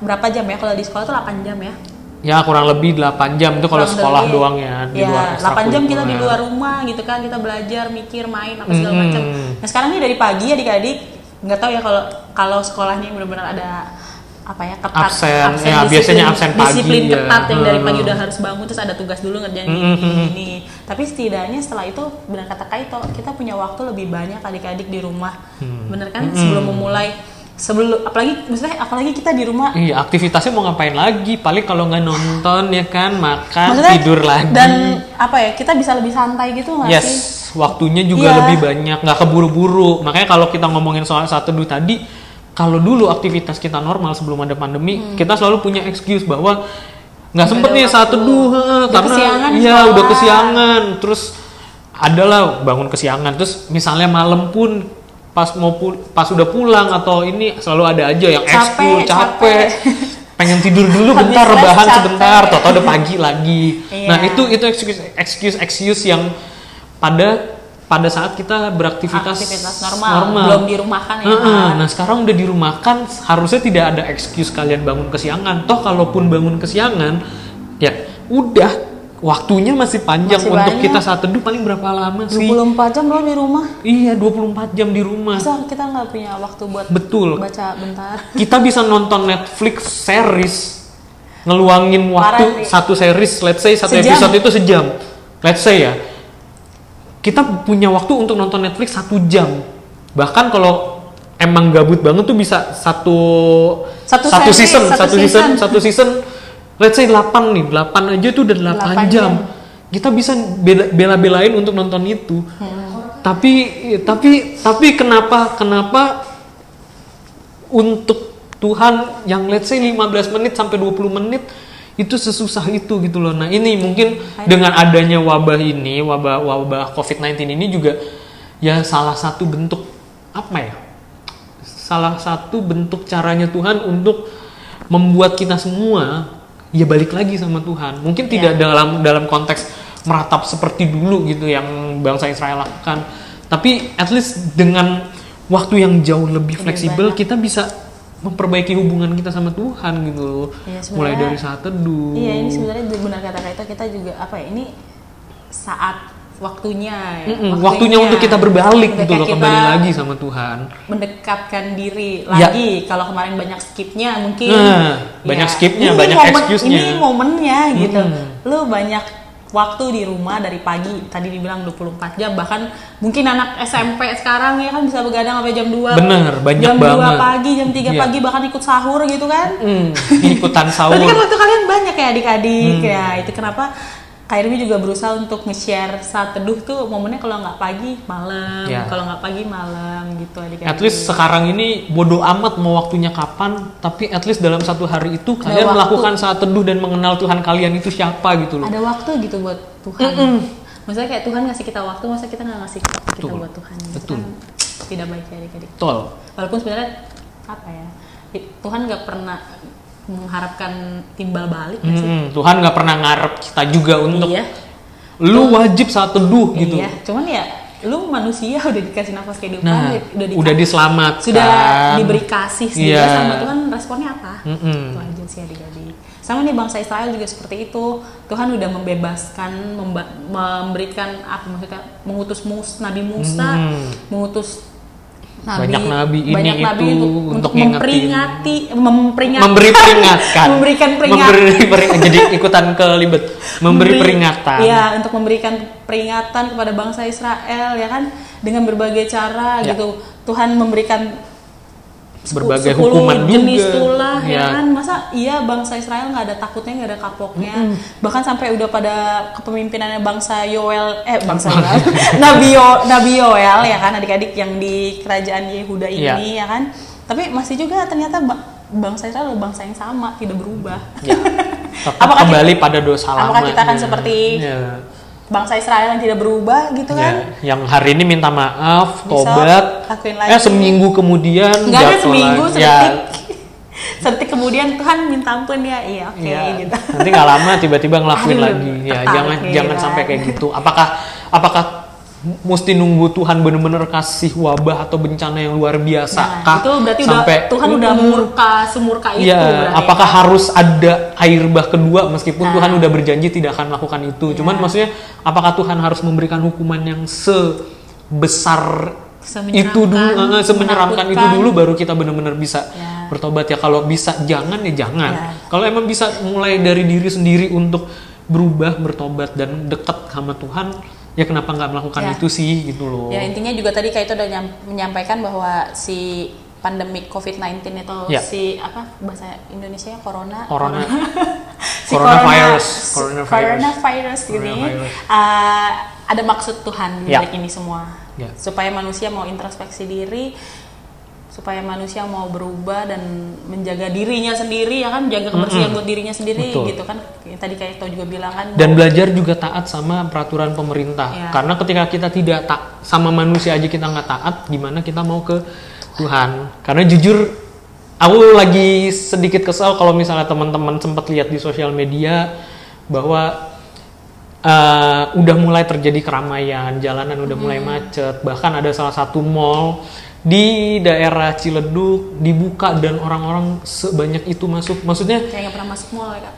berapa jam ya? Kalau di sekolah tuh 8 jam ya. Ya kurang lebih 8 jam itu kalau sekolah lebih. doang ya di ya, luar 8 jam kita di luar rumah gitu kan, kita belajar, mikir, main apa segala Mm-mm. macam. Nah, sekarang nih dari pagi adik-adik nggak tahu ya kalau kalau sekolahnya benar-benar ada apa ya ketat Absen, ya, biasanya absen pagi, disiplin ya. ketat yang dari pagi Hmm. udah harus bangun terus ada tugas dulu ngerjain Hmm, hmm, hmm. ini tapi setidaknya setelah itu benar kata Kaito kita punya waktu lebih banyak adik-adik di rumah Hmm. bener kan sebelum memulai sebelum apalagi maksudnya apalagi kita di rumah Iya, aktivitasnya mau ngapain lagi? Paling kalau nggak nonton ya kan, makan, Maksudnya, tidur lagi. dan apa ya kita bisa lebih santai gitu nggak yes, sih waktunya juga Iya. lebih banyak, nggak keburu-buru. Makanya kalau kita ngomongin soal saat teduh tadi, kalau dulu aktivitas kita normal sebelum ada pandemi, kita selalu punya excuse bahwa nggak sempet nih heeh, Udah karena iya udah kesiangan. Terus adalah bangun kesiangan. Terus misalnya malam pun pas mau pul- pas udah pulang atau ini selalu ada aja yang Capek, ekskul capek, capek. pengen tidur dulu bentar rebahan capek. sebentar, toto udah pagi lagi. Iya. Nah itu itu excuse excuse excuse yang pada pada saat kita beraktivitas aktivitas normal, belum dirumahkan ya kan? Nah sekarang udah dirumahkan, harusnya tidak ada excuse kalian bangun kesiangan. Toh kalaupun bangun kesiangan, ya udah waktunya masih panjang Masih untuk banyak. kita saat teduh paling berapa lama sih? 24 jam loh di rumah Iya 24 jam di rumah. masa kita nggak punya waktu buat Betul. baca bentar Kita bisa nonton Netflix series ngeluangin waktu Parah satu series, let's say satu Sejam. episode itu sejam. Let's say ya. Kita punya waktu untuk nonton Netflix satu jam. Bahkan kalau emang gabut banget tuh bisa satu Satu series, season, satu satu season, season. satu season. Let's say 8 nih, 8 aja tuh udah 8, 8 jam. jam. Kita bisa bela- bela-belain untuk nonton itu. Hmm. Tapi tapi tapi kenapa kenapa untuk Tuhan yang let's say 15 menit sampai 20 menit itu sesusah itu gitu loh. Nah, ini mungkin dengan adanya wabah ini, wabah wabah COVID-19 ini juga ya salah satu bentuk apa ya? Salah satu bentuk caranya Tuhan untuk membuat kita semua ya balik lagi sama Tuhan. Mungkin tidak dalam dalam konteks meratap seperti dulu gitu yang bangsa Israel lakukan. Tapi at least dengan waktu yang jauh lebih fleksibel banyak. kita bisa memperbaiki hubungan kita sama Tuhan gitu. Iya, Mulai dari saat teduh. iya ini sebenarnya benar kata Kaito kita juga apa ya ini saat waktunya ya Mm-mm, waktunya untuk kita berbalik gitu loh kembali lagi sama Tuhan. mendekatkan diri Ya. lagi kalau kemarin banyak skipnya mungkin Nah, banyak skipnya, ini banyak momen- excuse-nya. ini momennya gitu Mm-mm. lu banyak waktu di rumah dari pagi tadi dibilang 24 jam bahkan mungkin anak SMP sekarang ya kan bisa begadang sampai jam 2 Bener, banyak jam 2 banget. pagi jam 3 Iya. pagi bahkan ikut sahur gitu kan Hmm, ikutan sahur. Berarti kan waktu kalian banyak ya adik-adik Hmm. ya itu kenapa Irmi juga berusaha untuk nge-share saat teduh tuh momennya kalau nggak pagi malam, Ya. kalau nggak pagi malam gitu adik-adik. At least sekarang ini bodoh amat mau waktunya kapan, tapi at least dalam satu hari itu Ada kalian waktu. melakukan saat teduh dan mengenal Tuhan kalian itu siapa gitu loh. ada waktu gitu buat Tuhan. Maksudnya kayak Tuhan ngasih kita waktu, masa kita nggak ngasih waktu kita Betul. buat Tuhan? Itu Betul. kan tidak baik ya adik-adik. Betul. Walaupun sebenarnya apa ya, Tuhan nggak pernah mengharapkan timbal balik nggak sih? Tuhan nggak pernah ngarep kita juga untuk Iya. lu wajib saat teduh gitu Iya, cuman ya lu manusia udah dikasih nafas kehidupan, nah udah, udah, diselamatkan sudah diberi kasih juga Iya. sama Tuhan responnya apa? Mm-mm. Itu aja sih adik-adik. Sama nih bangsa Israel juga seperti itu. Tuhan udah membebaskan, memba- memberikan apa maksudnya mengutus Mus, Nabi Musa, Mm. mengutus nabi, Banyak nabi ini, banyak nabi itu, untuk, memperingati, memperingat, memberi peringatan. Memberikan peringatan, memberi peringatan. Jadi ikutan kelibet. Memberi peringatan. Iya, untuk memberikan peringatan kepada bangsa Israel ya kan? Dengan berbagai cara Ya. gitu. Tuhan memberikan Berbagai 10 hukuman jenis juga. tulah ya. Ya. kan. Masa iya bangsa Israel nggak ada takutnya, nggak ada kapoknya. Bahkan sampai udah pada kepemimpinannya bangsa Yoel eh bangsa Yoel. Nabi Yo, Nabi Yoel ya kan adik-adik yang di kerajaan Yehuda Ya. ini ya kan. Tapi masih juga ternyata ba- bangsa Israel adalah bangsa yang sama, tidak berubah. ya Apakah kita- kembali pada dosa lama apakah kita akan seperti ya. Bangsa Israel yang tidak berubah gitu Ya, kan? yang hari ini minta maaf, Besok tobat, lakuin lagi. eh seminggu kemudian Enggak ada seminggu lagi. sedetik. ya, Sedetik kemudian Tuhan minta ampun ya, iya oke ya, gitu. nanti nggak lama tiba-tiba ngelakuin Aduh, lagi ya tertarik jangan nih, jangan kan. sampai kayak gitu apakah apakah mesti nunggu Tuhan bener-bener kasih wabah atau bencana yang luar biasa Nah, kah? itu berarti sampai udah Tuhan udah murka semurka itu Iya, berarti. apakah harus ada air bah kedua meskipun Nah. Tuhan udah berjanji tidak akan melakukan itu. Cuman Iya. maksudnya apakah Tuhan harus memberikan hukuman yang sebesar itu dulu, semenyeramkan itu dulu baru kita benar-benar bisa Ya. bertobat ya. Kalau bisa jangan ya jangan. Ya. Kalau emang bisa mulai dari diri sendiri untuk berubah, bertobat dan dekat sama Tuhan, ya kenapa nggak melakukan Ya. itu sih gitu loh. Ya intinya juga tadi kayak itu udah nyam- menyampaikan bahwa si pandemik COVID-19 itu Ya. si apa bahasa Indonesia ya corona Corona. si Coronavirus. corona, Coronavirus. coronavirus ini Coronavirus. uh, ada maksud Tuhan di Ya. balik ini semua Ya. supaya manusia mau introspeksi diri supaya manusia mau berubah dan menjaga dirinya sendiri ya kan jaga kebersihan buat dirinya sendiri Betul. gitu kan Yang tadi kayak Tau juga bilang kan dan belajar juga taat sama peraturan pemerintah Ya. karena ketika kita tidak tak sama manusia aja kita nggak taat gimana kita mau ke Tuhan karena jujur aku lagi sedikit kesal kalau misalnya teman-teman sempat lihat di sosial media bahwa eh, udah mulai terjadi keramaian jalanan udah mulai Hmm. macet bahkan ada salah satu mall di daerah Ciledug dibuka dan orang-orang sebanyak itu masuk maksudnya kayak nggak pernah masuk mall ya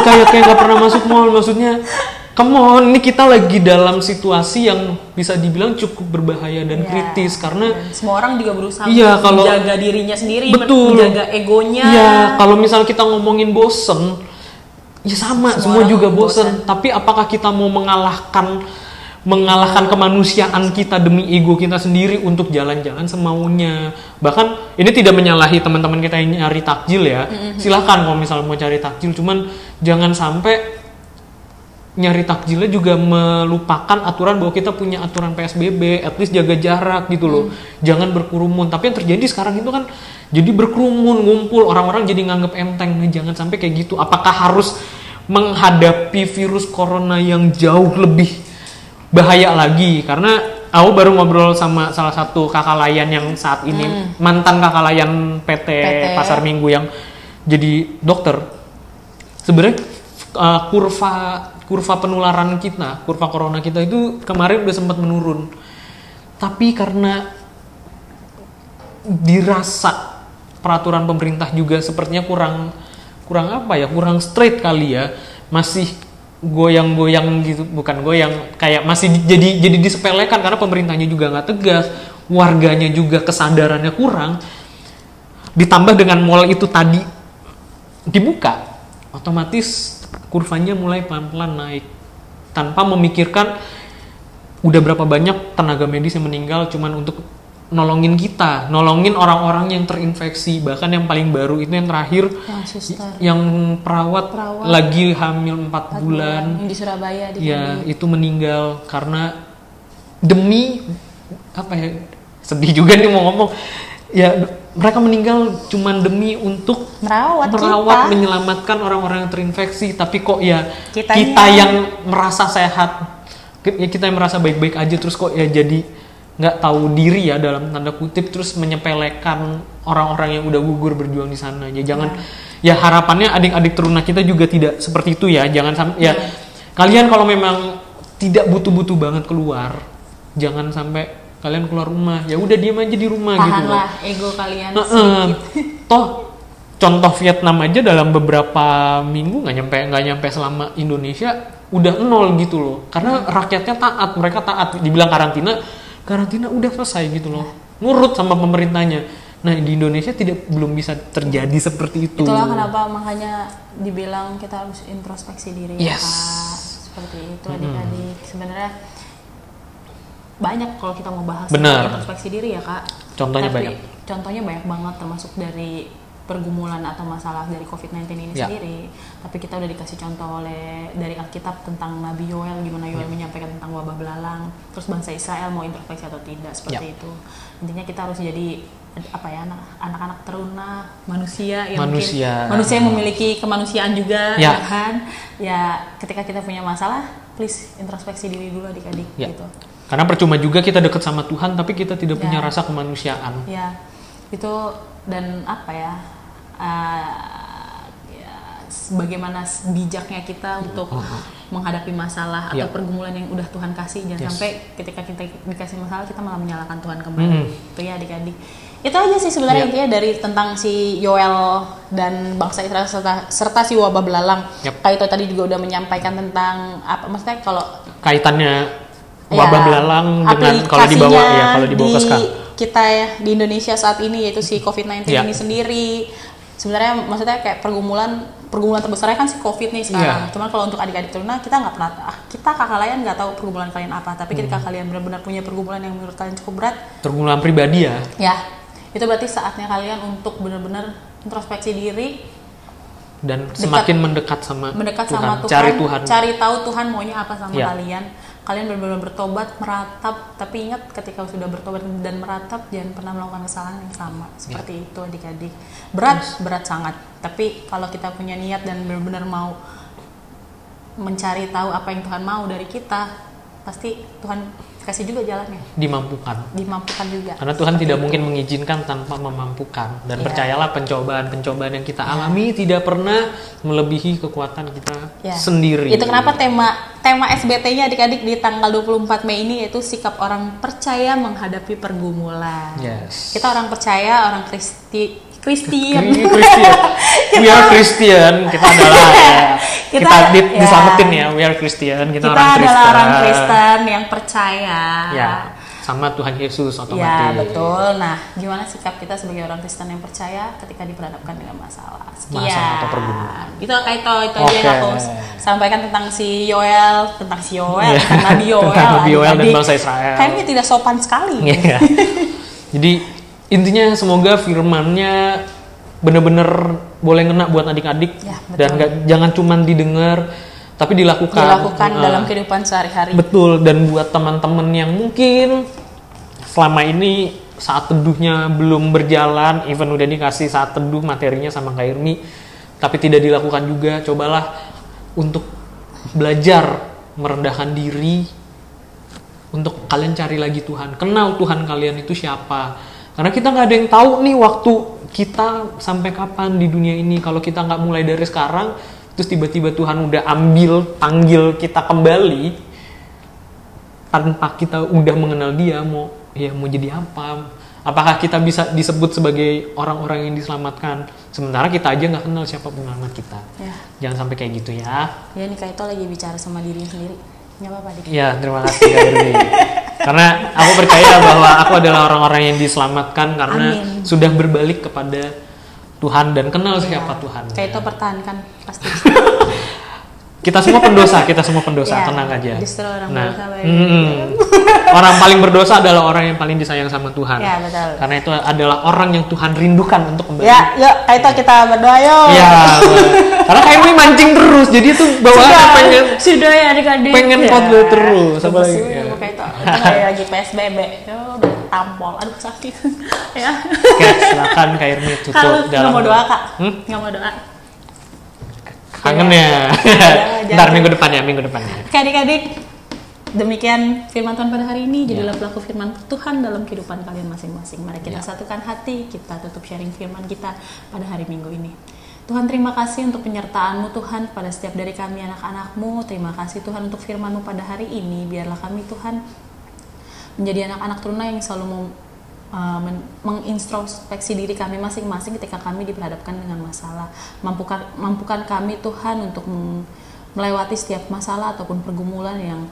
kayak kayak nggak pernah masuk mall maksudnya come on ini kita lagi dalam situasi yang bisa dibilang cukup berbahaya dan Iya. kritis karena Dan semua orang juga berusaha Iya, kalau- menjaga dirinya sendiri, Betul. menjaga egonya. ya kalau misal kita ngomongin bosen ya sama Semua semua, juga bosen. bosen tapi apakah kita mau mengalahkan mengalahkan kemanusiaan kita demi ego kita sendiri untuk jalan-jalan semaunya bahkan ini tidak menyalahi teman-teman kita yang nyari takjil ya silahkan kalau misal mau cari takjil cuman jangan sampai nyari takjilnya juga melupakan aturan bahwa kita punya aturan PSBB, at least jaga jarak gitu loh. Jangan berkerumun. Tapi yang terjadi sekarang itu kan jadi berkerumun, ngumpul, orang-orang jadi nganggep enteng. Nah, jangan sampai kayak gitu. Apakah harus menghadapi virus corona yang jauh lebih bahaya lagi? Karena aku baru ngobrol sama salah satu kakak layan yang saat ini mantan kakak layan PT, PT. Pasar Minggu yang jadi dokter. Sebenarnya uh, kurva kurva penularan kita, kurva corona kita itu kemarin udah sempat menurun. Tapi karena dirasa peraturan pemerintah juga sepertinya kurang kurang apa ya, kurang straight kali ya. Masih goyang-goyang gitu, bukan goyang, kayak masih di- jadi jadi disepelekan karena pemerintahnya juga nggak tegas, warganya juga kesadarannya kurang. Ditambah dengan mall itu tadi dibuka, otomatis kurvanya mulai pelan-pelan naik tanpa memikirkan udah berapa banyak tenaga medis yang meninggal cuman untuk nolongin kita, nolongin orang-orang yang terinfeksi, bahkan yang paling baru itu yang terakhir Yang yang perawat, Perawat. lagi hamil 4 bulan, Yang di Surabaya di ya itu meninggal karena demi apa ya sedih juga nih mau ngomong. Ya mereka meninggal cuman demi untuk merawat, merawat kita. menyelamatkan orang-orang yang terinfeksi. Tapi kok ya Kitanya- kita yang merasa sehat. Ya kita yang merasa baik-baik aja terus kok ya jadi nggak tahu diri ya dalam tanda kutip terus menyepelekan orang-orang yang udah gugur berjuang di sana ya jangan ya harapannya adik-adik teruna kita juga tidak seperti itu ya jangan sampai ya kalian kalau memang tidak butuh-butuh banget keluar, jangan sampai kalian keluar rumah. Ya udah diam aja di rumah gitu. Tahanlah ego kalian Heeh. sedikit. Toh contoh Vietnam aja dalam beberapa minggu nggak nyampe nggak nyampe selama Indonesia udah nol gitu loh. Karena rakyatnya taat, mereka taat. Dibilang karantina, karantina udah selesai gitu loh. Nurut sama pemerintahnya. Nah di Indonesia tidak belum bisa terjadi seperti itu. Itulah kenapa makanya dibilang kita harus introspeksi diri ya Yes. Kak. Seperti itu adik-adik. Sebenarnya banyak kalau kita mau bahas Benar. introspeksi diri ya kak. Contohnya Tapi banyak. Contohnya banyak banget termasuk dari pergumulan atau masalah dari COVID-19 ini Ya. sendiri. Tapi kita udah dikasih contoh oleh dari Alkitab tentang Nabi Yoel gimana Ya. Yoel menyampaikan tentang wabah belalang. Terus bangsa Israel mau introspeksi atau tidak seperti Ya. itu. Intinya kita harus jadi apa ya anak- anak-anak teruna manusia yang Manusia. mungkin manusia yang memiliki kemanusiaan juga Ya. ya kan ya ketika kita punya masalah please introspeksi diri dulu adik-adik Ya. gitu Karena percuma juga kita deket sama Tuhan tapi kita tidak punya Ya. rasa kemanusiaan. ya itu dan apa ya uh, ya, bagaimana bijaknya kita untuk menghadapi masalah atau Ya. pergumulan yang udah Tuhan kasih jangan Yes. sampai ketika kita dikasih masalah kita malah menyalahkan Tuhan kembali Mm. itu ya adik-adik itu aja sih sebenarnya Ya. intinya dari tentang si Yoel dan bangsa Israel serta, serta si wabah belalang Yap. kayak itu tadi juga udah menyampaikan tentang apa maksudnya kalau Kaitannya wabah ya, belalang dengan kalau dibawa ya kalau dibawa ke di sekarang. kita ya di Indonesia saat ini yaitu si COVID-19 Ya. ini sendiri sebenarnya maksudnya kayak pergumulan pergumulan terbesarnya kan si COVID nih sekarang. Iya. Cuman kalau untuk adik-adik teruna kita nggak pernah ah, kita kakak kalian nggak tahu pergumulan kalian apa. Tapi ketika Hmm. kalian benar-benar punya pergumulan yang menurut kalian cukup berat, Pergumulan pribadi ya. ya itu berarti saatnya kalian untuk benar-benar introspeksi diri, dan Dekat- semakin mendekat sama mendekat Tuhan, sama Tuhan, cari Tuhan. cari tahu Tuhan maunya apa sama Ya. kalian. Kalian benar-benar bertobat, meratap, tapi ingat ketika sudah bertobat dan meratap jangan pernah melakukan kesalahan yang sama. Ya. Seperti itu adik-adik. Berat, berat sangat. Tapi kalau kita punya niat dan benar-benar mau mencari tahu apa yang Tuhan mau dari kita, pasti Tuhan kasih juga jalannya, dimampukan. dimampukan juga. Karena Tuhan Seperti tidak itu. mungkin mengizinkan tanpa memampukan. Dan Iya. percayalah pencobaan-pencobaan yang kita alami tidak pernah melebihi kekuatan kita Ya. sendiri. Itu kenapa tema tema SBT-nya adik-adik di tanggal 24 Mei ini yaitu sikap orang percaya menghadapi pergumulan. Yes. Kita orang percaya, orang Kristi Kristian. Kri- Christian. We are Christian. Kita adalah ya, kita, Kita- di, ya. diselamatin ya. We are Christian. Kita, Kita orang Kristen. adalah orang Kristen yang percaya. Ya, sama Tuhan Yesus Ya, otomatis. betul. Nah, gimana sikap kita sebagai orang Kristen yang percaya ketika diperhadapkan dengan masalah? Sekian. Masalah atau pergumulan. Itu kayak itu itu aja yang aku sampaikan tentang si Yoel, tentang si Yoel, Iya. tentang Nabi Yoel. Tentang Nabi Yoel dan bangsa Israel. Kayaknya tidak sopan sekali. Iya. Jadi intinya semoga firmannya bener-bener boleh ngena buat adik-adik Ya, betul. dan nggak jangan cuman didengar tapi dilakukan. Dilakukan Nah, dalam kehidupan sehari-hari. Betul dan buat teman-teman yang mungkin selama ini saat teduhnya belum berjalan, even udah dikasih saat teduh materinya sama Kak Irmi, tapi tidak dilakukan juga, cobalah untuk belajar merendahkan diri, untuk kalian cari lagi Tuhan, kenal Tuhan kalian itu siapa. Karena kita nggak ada yang tahu nih waktu kita sampai kapan di dunia ini. Kalau kita nggak mulai dari sekarang, terus tiba-tiba Tuhan udah ambil, panggil kita kembali, tanpa kita udah mengenal dia mau ya mau jadi apa apakah kita bisa disebut sebagai orang-orang yang diselamatkan sementara kita aja nggak kenal siapa penyelamat kita Ya. jangan sampai kayak gitu ya Ya nih kayak itu lagi bicara sama dirinya sendiri. Nggak apa-apa dik. ya terima kasih Kak karena aku percaya bahwa aku adalah orang-orang yang diselamatkan karena Amin. sudah berbalik kepada Tuhan dan kenal siapa Tuhan Kayak itu pertahankan pasti. kita semua pendosa kita semua pendosa Ya, tenang aja justru orang nah berdosa baik. mm, orang paling berdosa adalah orang yang paling disayang sama Tuhan Ya, betul. karena itu adalah orang yang Tuhan rindukan untuk kembali ya, yuk itu kita berdoa yuk. Iya, karena kayak ini mancing terus jadi itu Sudah, pengen sudah ya adik-adik. pengen Ya. terus, apa Lepas lagi? Ya. Kayak itu. Itu kayak lagi PSBB. Ya udah tampol. Aduh sakit. ya. Oke, silakan Kak Irmi tutup Kalau nggak dalam mau doa kak, Hmm? nggak mau doa. kangen ya Jangan, ntar minggu depan ya minggu depannya Oke adik-adik, demikian firman Tuhan pada hari ini. Jadilah pelaku firman Tuhan dalam kehidupan kalian masing-masing. Mari kita Ya. satukan hati, kita tutup sharing firman kita pada hari Minggu ini. Tuhan terima kasih untuk penyertaan-Mu Tuhan pada setiap dari kami anak-anak-Mu. Terima kasih Tuhan untuk firman-Mu pada hari ini. Biarlah kami Tuhan menjadi anak-anak teruna yang selalu mau uh, men- mengintrospeksi diri kami masing-masing ketika kami diperhadapkan dengan masalah. Mampukan mampukan kami Tuhan untuk melewati setiap masalah ataupun pergumulan yang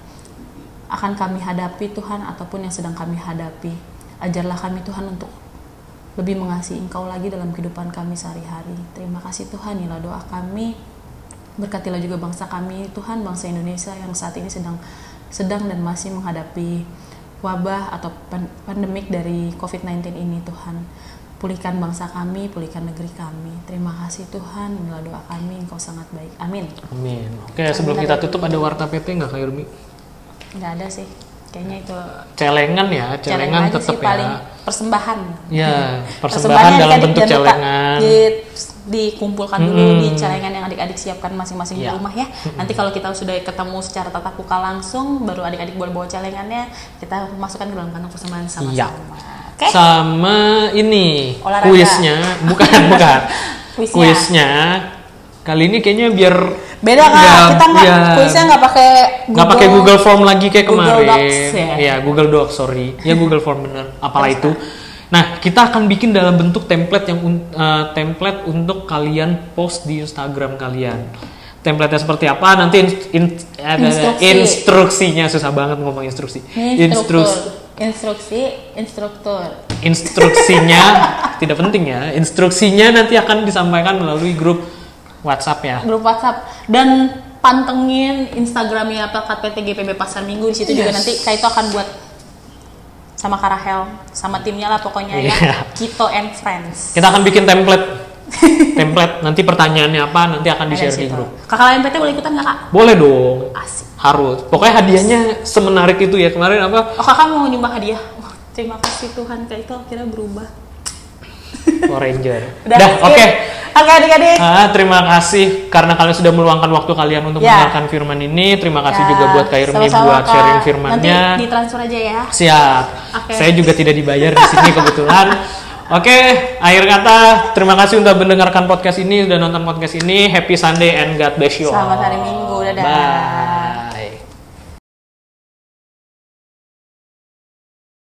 akan kami hadapi Tuhan ataupun yang sedang kami hadapi. Ajarlah kami Tuhan untuk lebih mengasihi Engkau lagi dalam kehidupan kami sehari-hari. Terima kasih Tuhan, inilah doa kami. Berkatilah juga bangsa kami, Tuhan, bangsa Indonesia yang saat ini sedang sedang dan masih menghadapi wabah atau pan- pandemik dari COVID-19 ini, Tuhan. Pulihkan bangsa kami, pulihkan negeri kami. Terima kasih Tuhan, inilah doa kami, Engkau sangat baik. Amin. Amin. Oke, sebelum kita tutup ada warta PT nggak Kak Yurmi? Nggak ada sih, kayaknya itu Celengan ya, celengan aja tetap sih paling ya. persembahan. Ya, Persembahannya persembahan dalam adik-adik bentuk celengan. di- dikumpulkan dulu Mm-mm. di celengan yang adik-adik siapkan masing-masing di Iya. rumah ya. Nanti kalau kita sudah ketemu secara tatap muka langsung, baru adik-adik boleh bawa celengannya, kita masukkan ke dalam kantong persembahan sama-sama. Oke? Sama ini Olahraga. kuisnya, bukan bukan. Kuisnya. kuisnya kali ini kayaknya biar Beda kak, nggak- kita nggak ya, kuisnya nggak pakai nggak pakai Google Form lagi kayak Google kemarin. Docs, ya. Iya, Google Docs, sorry. Ya Google Form bener. Apalah itu. Nah, kita akan bikin dalam bentuk template yang eh, template untuk kalian post di Instagram kalian. Template-nya seperti apa? Nanti in- in- Instruksi. instruksinya susah banget ngomong instruksi. Instruktur. Instruksi, instruktur. instruksinya tidak penting ya. Instruksinya nanti akan disampaikan melalui grup WhatsApp ya. grup WhatsApp dan pantengin Instagramnya Pelkat PT GPB Pasar Minggu di situ juga Yes. nanti Kak itu akan buat sama Kak Rahel sama timnya lah pokoknya ya Iya. Kito and Friends. Kita akan bikin template. template nanti pertanyaannya apa nanti akan di share di grup. Kakak lain PT boleh ikutan nggak kak? Boleh dong. Asik. Harus. Pokoknya hadiahnya semenarik itu ya. Kemarin apa? Oh kakak mau nyumbang hadiah? Wah, terima kasih Tuhan Kak itu akhirnya berubah. Power Ranger. Udah, Dah, oke. Oke adik-adik. Ah, terima kasih karena kalian sudah meluangkan waktu kalian untuk Ya. mendengarkan firman ini. Terima kasih Ya, juga buat Kak Irmi buat Kak. sharing firmannya. Nanti ditransfer aja ya. Siap. Oke. Saya juga tidak dibayar di sini kebetulan. Oke, akhir kata terima kasih sudah mendengarkan podcast ini, sudah nonton podcast ini. Happy Sunday and God bless you. all. Selamat hari Minggu. Dadah. Bye.